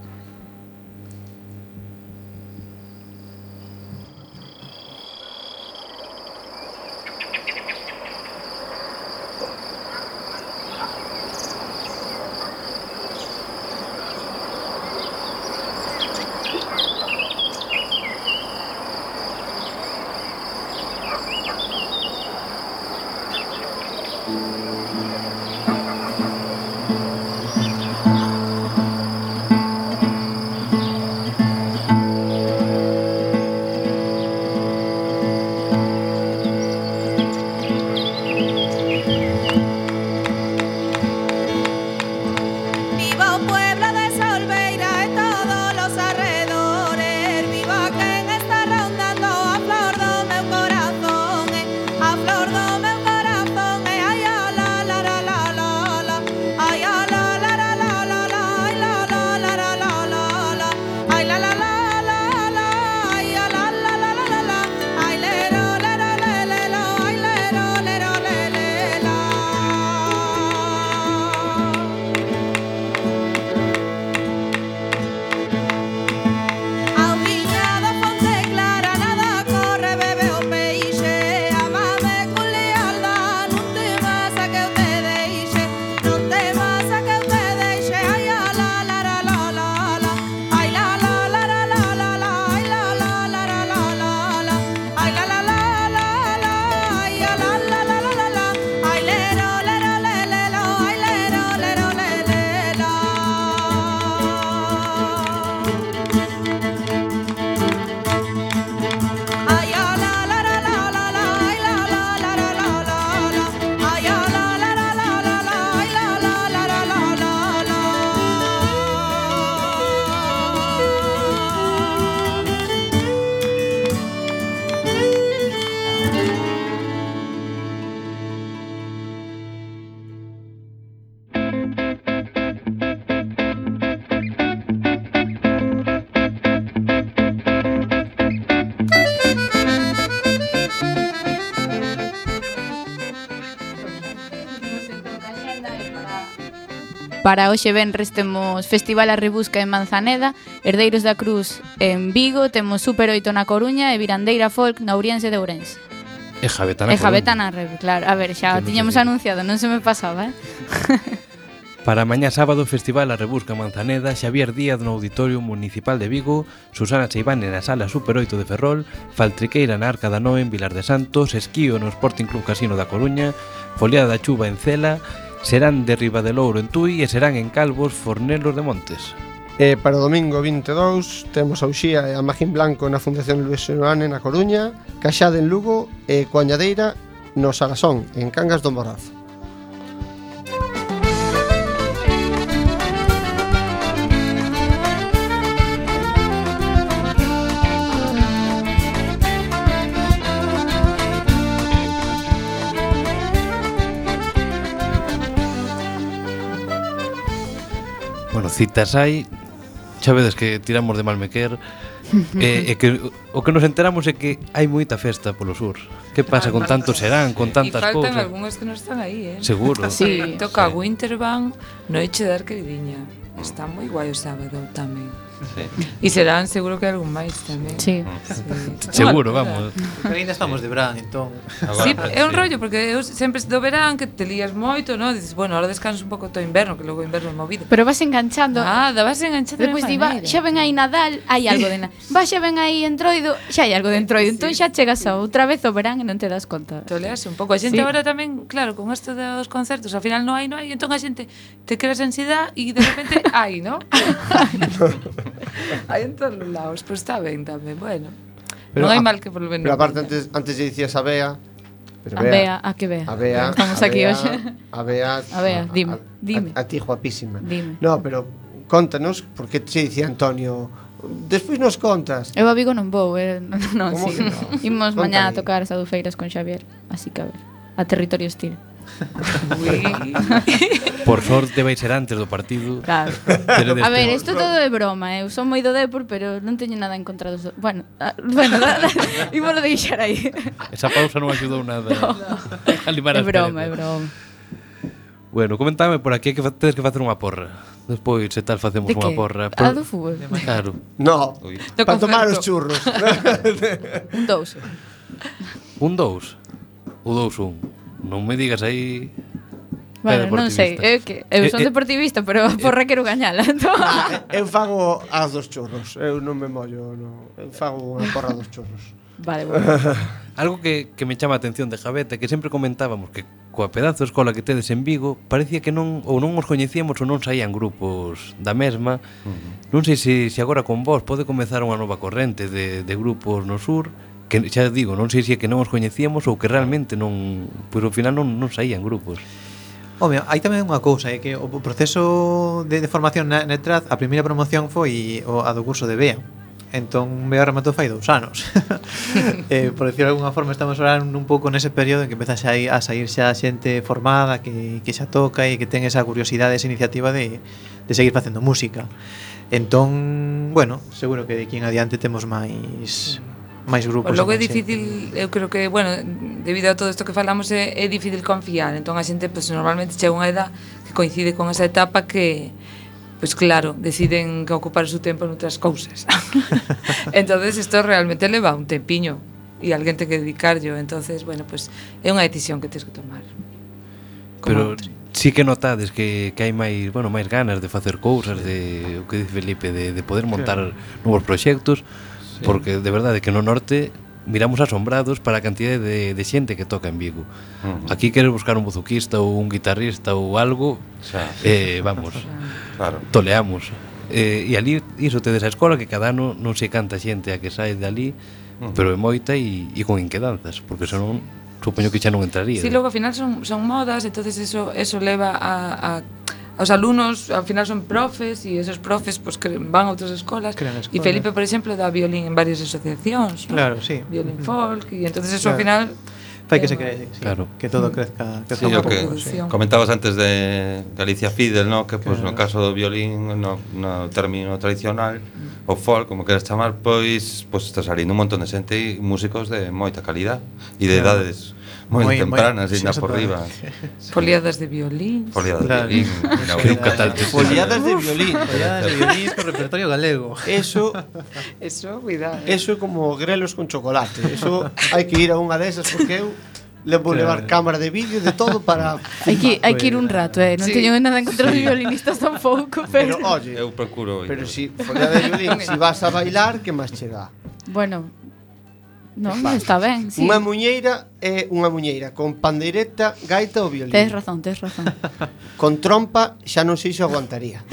Para hoxe venres temos Festival a Rebusca en Manzaneda, Herdeiros da Cruz en Vigo, temos Super 8 na Coruña e Virandeira Folk na Ouriense de Ourense. E Jabetana. E Jabetana, claro. A ver, xa tiñamos anunciado, non se me pasaba, eh? [laughs] Para mañá sábado, Festival a Rebusca Manzaneda, Xavier Díaz no Auditorio Municipal de Vigo, Susana Seivane na Sala Super 8 de Ferrol, Faltriqueira na Arca da Noe en Vilar de Santos, Esquío no Sporting Club Casino da Coruña, Foliada da Chuva en Cela serán de Riba de Louro en Tui e serán en Calvos Fornelos de Montes. E para o domingo 22 temos a Uxía e a Magín Blanco na Fundación Luis Xenoane na Coruña, Caxade en Lugo e Coañadeira no Salasón, en Cangas do Morazo. citas hai xa vedes que tiramos de Malmequer [laughs] e, e que o que nos enteramos é que hai moita festa polo sur. Que pasa con tanto serán, con tantas cousas? E faltan algunhas que non están aí, eh? Seguro. [laughs] Sí, toca sí. Winterban, Noite da Arqueridiña. Está moi guai o sábado tamén. Sí. E serán seguro que algún máis tamén. Sí. sí. Seguro, vamos. Pero ainda estamos de verán, entón. Sí, é un rollo, porque eu sempre do verán que te lías moito, no? Dices, bueno, ahora descanso un pouco todo inverno, que logo inverno é movido. Pero vas enganchando. Nada, vas enganchando Depois de diva, xa ven aí Nadal, hai algo de Nadal. Va, xa ven aí Entroido, xa hai algo de Entroido. Entón xa chegas a outra vez o verán e non te das conta. Toleas un pouco. A xente sí. agora tamén, claro, con isto dos concertos, ao final non hai, non hai, entón a xente te creas ansiedade e de repente hai, non? [laughs] hai en todos os lados, pois pues está ben tamén, bueno. Pero, non hai mal que volver. Pero aparte antes antes lle dicías a Bea, Pero a Bea, Bea, a que Bea. A Bea Estamos a aquí Bea, hoxe. A Bea, [laughs] a Bea, dime, a, dime. A, a, a ti guapísima. Dime. No, pero contanos por que che dicía Antonio Despois nos contas. Eu a Vigo non vou, eh? [laughs] non, non, sí. non? Imos mañá a tocar as adufeiras con Xavier, así que a ver, a territorio hostil. Por sorte vai ser antes do partido. Claro. A ver, isto todo é broma, eh? eu son moi do Depor, pero non teño nada en contra dos... Bueno, ah, bueno, da, da, deixar aí. Esa pausa non axudou nada. No. Eh? é broma, é broma. Bueno, comentame por aquí que tedes que facer unha porra. Despois, se tal, facemos unha porra. Por... A do fútbol? Claro. No, para tomar os churros. [laughs] un dous. Un dous? O dous un. Non me digas aí Bueno, non sei, eu, que, eu eh, son eh, deportivista, pero a porra quero gañala [laughs] entón. Ah, eu fago as dos churros Eu non me mollo no. Eu fago a porra dos churros Vale, [laughs] bueno. Algo que, que me chama a atención de Javete Que sempre comentábamos que coa pedazo de escola que tedes en Vigo Parecía que non ou non os coñecíamos ou non saían grupos da mesma uh -huh. Non sei se, se agora con vos pode comezar unha nova corrente de, de grupos no sur que xa digo, non sei se é que non os coñecíamos ou que realmente non, pois ao final non, non saían grupos. Home, hai tamén unha cousa, é que o proceso de, de formación na, Netraz, a primeira promoción foi o, a do curso de BEA. Entón, BEA rematou fai dous anos. [laughs] eh, por decirlo de alguna forma, estamos ahora un pouco nese período en que empeza xa a sair xa xente formada que, que xa toca e que ten esa curiosidade, esa iniciativa de, de seguir facendo música. Entón, bueno, seguro que de aquí en adiante temos máis máis grupos. Logo é difícil, eu creo que, bueno, debido a todo isto que falamos é, é difícil confiar. Entón a xente pues, normalmente chega unha edad que coincide con esa etapa que pois pues, claro, deciden que ocupar o seu tempo en outras cousas. [laughs] entonces isto realmente leva un tempiño e alguén ten que dedicarlo, entonces, bueno, pues, é unha decisión que tens que tomar. Pero sí que notades que, que hai máis, bueno, máis ganas de facer cousas, de o que dice Felipe de de poder montar novos proxectos porque de verdade que no norte miramos asombrados para a cantidade de, de xente que toca en Vigo. Uh -huh. Aquí queres buscar un buzuquista ou un guitarrista ou algo, xa, eh, vamos, claro. toleamos. Eh, e ali iso tedes a escola que cada ano non se canta xente a que sai de ali, uh -huh. pero é moita e, e con inquedanzas, porque senón supoño que xa non entraría. Si, sí, logo ao final son, son modas, entonces eso, eso leva a, a os alumnos ao final son profes e esos profes pues, van a outras escolas e Felipe, por exemplo, dá violín en varias asociacións claro, ¿no? sí. violín folk e entonces eso claro. ao final fai que se crece, sí. claro. que todo crezca, crezca sí, un pouco. Que. Comentabas antes de Galicia Fidel, ¿no? que pois pues, claro. no caso do violín, no, no término tradicional, o folk, como queres chamar, pois, pois está salindo un montón de xente e músicos de moita calidad e de claro. edades moi, moi tempranas, ainda por riba. Foliadas de violín. Foliadas [laughs] de violín. Foliadas de violín. Foliadas de violín pro repertorio galego. Eso... Eso, cuidado. Eso é como grelos con chocolate. Eso hai que ir a unha desas porque eu le vou claro. levar cámara de vídeo de todo para hai que hai que ir un rato, eh, non sí. teño nada en contra dos sí. violinistas tampouco, pero Pero oye, eu procuro. Pero si fora de violín, si vas a bailar, que máis chega. Bueno, Non, vale. está ben, sí. Unha muñeira é unha muñeira con pandeireta, gaita ou violín. Tes razón, tes razón. [laughs] con trompa xa non sei se aguantaría.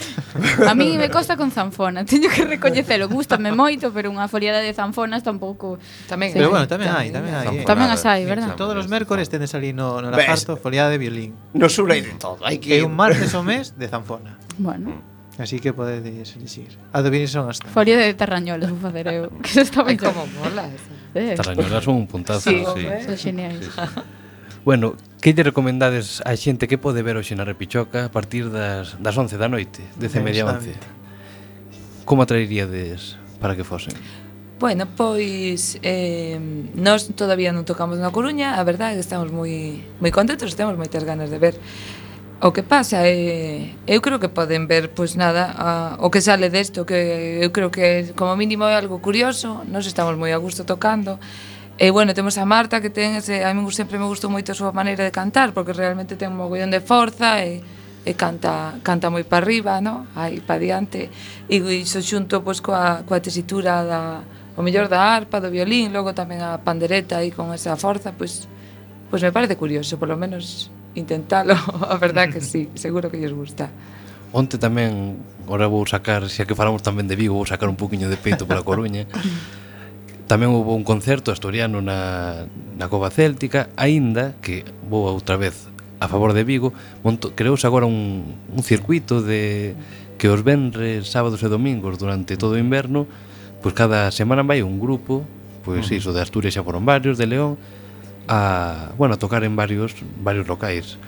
A mí me costa con zanfona, [laughs] teño que recoñecelo, gustame moito, pero unha foliada de zanfonas tampouco. Tamén, sí. pero bueno, tamén hai, tamén hai. Eh. Tamén as hai, verdad? Todos os mércores tenes ali no no lafarto foliada de violín. No surei de todo, hai que É un martes o mes de zanfona. Bueno. Mm. Así que podedes elixir. A do son as. Folia de terrañolas vou facer eu, [laughs] que se está ben como mola esa. Eh eh. Tarrañolas son un puntazo. Sí, sí. Eh? Son geniais. Sí, sí. bueno, que lle recomendades a xente que pode ver hoxe na Repichoca a partir das, das 11 da noite, 10 e media 11? Como atraeríades para que fosen? Bueno, pois eh, nós todavía non tocamos na Coruña, a verdade é que estamos moi moi contentos, temos moitas ganas de ver O que pasa é eu creo que poden ver pois nada a, o que sale desto que eu creo que como mínimo é algo curioso, nós estamos moi a gusto tocando. E bueno, temos a Marta que ten ese, a mí sempre me gustou moito a súa maneira de cantar porque realmente ten un mogollón de forza e e canta canta moi para arriba, no? Aí para diante e iso xunto pois coa coa tesitura da o mellor da arpa, do violín, logo tamén a pandereta aí con esa forza, pois pois me parece curioso, por lo menos intentalo, [laughs] a verdad que sí, seguro que lles gusta. Onte tamén, ora vou sacar, xa que falamos tamén de Vigo, vou sacar un poquinho de peito pola Coruña. [laughs] tamén houve un concerto asturiano na, na Cova Céltica, aínda que vou outra vez a favor de Vigo, monto, creouse agora un, un circuito de que os venres, sábados e domingos durante todo o inverno, pois cada semana vai un grupo, pois uh -huh. iso de Asturias xa foron varios, de León, a, bueno, a tocar en varios varios locais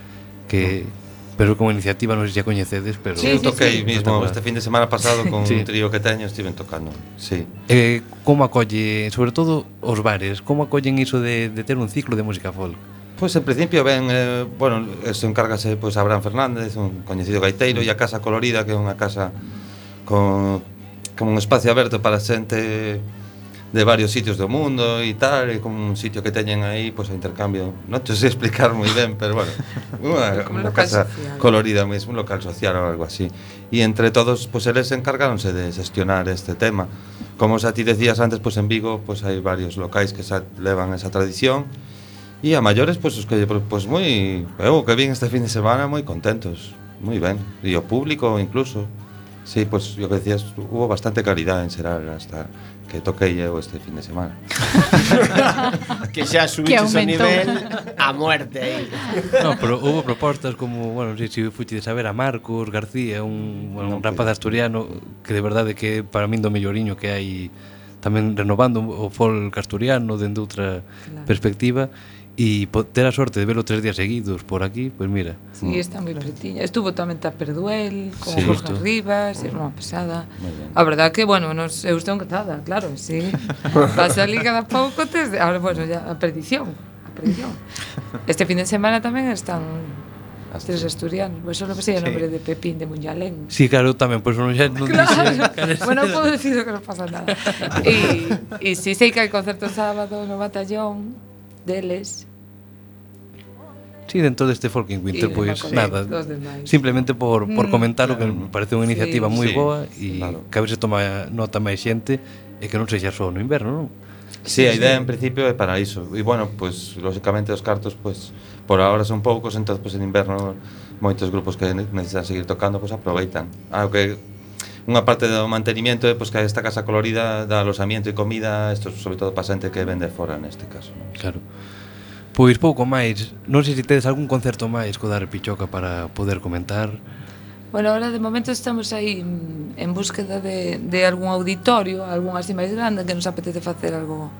que mm. pero como iniciativa non sei se a coñecedes, pero sí, sí, toquei sí, mismo este fin de semana pasado con [laughs] sí. un trío que teño, estiven tocando. Sí. Eh, como acolle, sobre todo os bares, como acollen iso de, de ter un ciclo de música folk? Pois en principio ben, eh, bueno, se encárgase pois pues, Abraham Fernández, un coñecido gaiteiro e a Casa Colorida, que é unha casa con, como un espacio aberto para xente de varios sitios do mundo e tal, e con un sitio que teñen aí, pois, pues, a intercambio, non te sei explicar moi ben, pero bueno, [laughs] unha, unha casa social. colorida mesmo, un local social ou algo así. E entre todos, pois, pues, eles encargáronse de xestionar este tema. Como xa ti decías antes, pois, en Vigo, pois, hai varios locais que xa levan esa tradición, e a maiores, pois, os que, pois, moi, eu que vin este fin de semana, moi contentos, moi ben, e o público incluso, Sí, pois, pues, o que decías, hubo bastante calidad en Seral hasta que toquei eu este fin de semana. [laughs] que xa subiches o nivel a muerte aí. No, pero houve propostas como, bueno, si si fuite de saber a Marcos García, un, bueno, un rapaz asturiano que de verdade que para min do melloriño que hai tamén renovando o folk asturiano dende outra claro. perspectiva E ter a sorte de velo tres días seguidos por aquí, pois pues mira. Sí, está moi pretiña. Estuvo tamén Taperduel, con sí, Jorge Rivas, é unha pesada. A verdad que, bueno, nos, eu estou encantada, claro, sí. Vas ali cada pouco, tes... Ahora, bueno, ya, a perdición, a perdición. Este fin de semana tamén están Tres asturianos. Pois pues, non sei o nombre de Pepín de Muñalén. Sí, claro, tamén, pois non xa non claro. bueno, podo dicir que non pasa nada. E si sei que hai concerto sábado no batallón deles Sí, dentro deste Folking Winter, pois pues, nada, simplemente por, por mm, comentar o que me parece unha iniciativa sí. moi sí. boa e claro. que a ver se toma nota máis xente e que non sexa só no inverno, non? Sí, a idea en principio é para iso. E bueno, pois pues, lógicamente os cartos pois pues, por agora son poucos, entón pois pues, en inverno moitos grupos que necesitan seguir tocando pois pues, aproveitan. Ah, o que unha parte do mantenimiento é pois que esta casa colorida dá alosamiento e comida, isto sobre todo para xente que vende fora neste caso. ¿no? Claro. Pois pouco máis, non sei se tedes algún concerto máis co dar Pichoca para poder comentar. Bueno, ahora de momento estamos aí en búsqueda de, de algún auditorio, algún así máis grande que nos apetece facer algo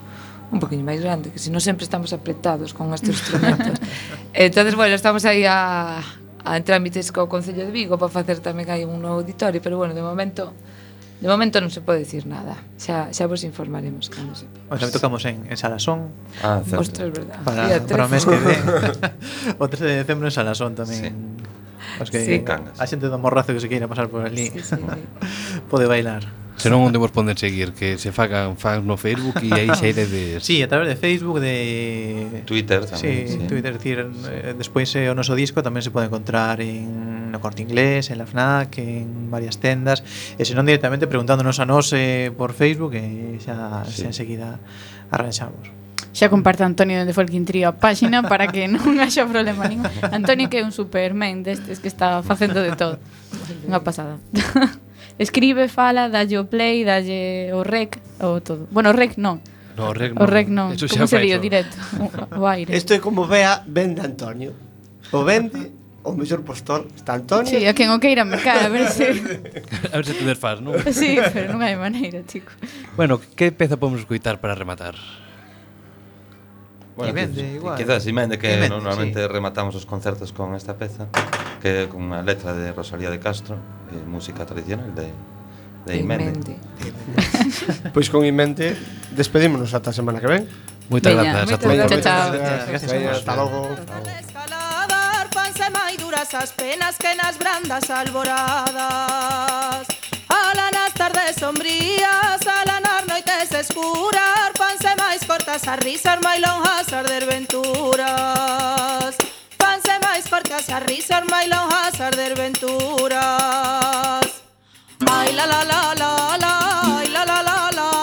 un poquinho máis grande, que si non sempre estamos apretados con estes instrumentos. [laughs] entonces, bueno, estamos aí a, a en trámites co Concello de Vigo para facer tamén aí un novo auditorio, pero bueno, de momento De momento non se pode dicir nada. Xa, xa vos informaremos cando sepa. O tamén tocamos en, en Salasón. Ah, certo. Ostras, verdad. Para, Día para o mes que ven. [laughs] o 13 de decembro en Salasón tamén. Sí. Os que sí. a xente do morrazo que se queira pasar por ali sí, sí, sí. [laughs] pode bailar. Se non onde vos poden seguir, que se fagan fans no Facebook e aí xa iredes... Sí, a través de Facebook, de... Twitter tamén, sí. sí. Twitter, decir, sí. despois eh, o noso disco tamén se pode encontrar en no Corte Inglés, en la FNAC, en varias tendas, eh, e senón directamente preguntándonos a nós eh, por Facebook e xa, sí. xa enseguida arranxamos. Xa comparte Antonio dende Folkin Trio a páxina para que non [laughs] haxa problema ningún. Antonio que é un superman destes que está facendo de todo. Unha pasada. [laughs] Escribe, fala, dalle o play, dalle o rec, o todo. Bueno, o rec non, No, o rec non. O rec non. Como se dio directo? O aire. Isto é como vea vende Antonio. O vende o mellor postor está Antonio. Sí, a quen o queira mercar, a ver se... [laughs] a ver se te desfaz, non? Sí, pero non hai maneira, chico. Bueno, que peza podemos escuitar para rematar? Bueno, Imende, pues, igual. Quizás Imende, que Imende, normalmente sí. rematamos os concertos con esta peza, que é con unha letra de Rosalía de Castro, e música tradicional de, de Imende. [laughs] Pois con Imente despedímonos ata a semana que ven. Moitas grazas a todos. Chao, chao. Hasta logo. Hasta logo días as penas que nas brandas alboradas. Ala nas tardes sombrías, ala nas noites escuras Fanse máis cortas as risas, máis lonjas arder venturas. Fanse máis cortas as risas, máis lonjas arder desventuras Ai la la la la la, ai la la la la.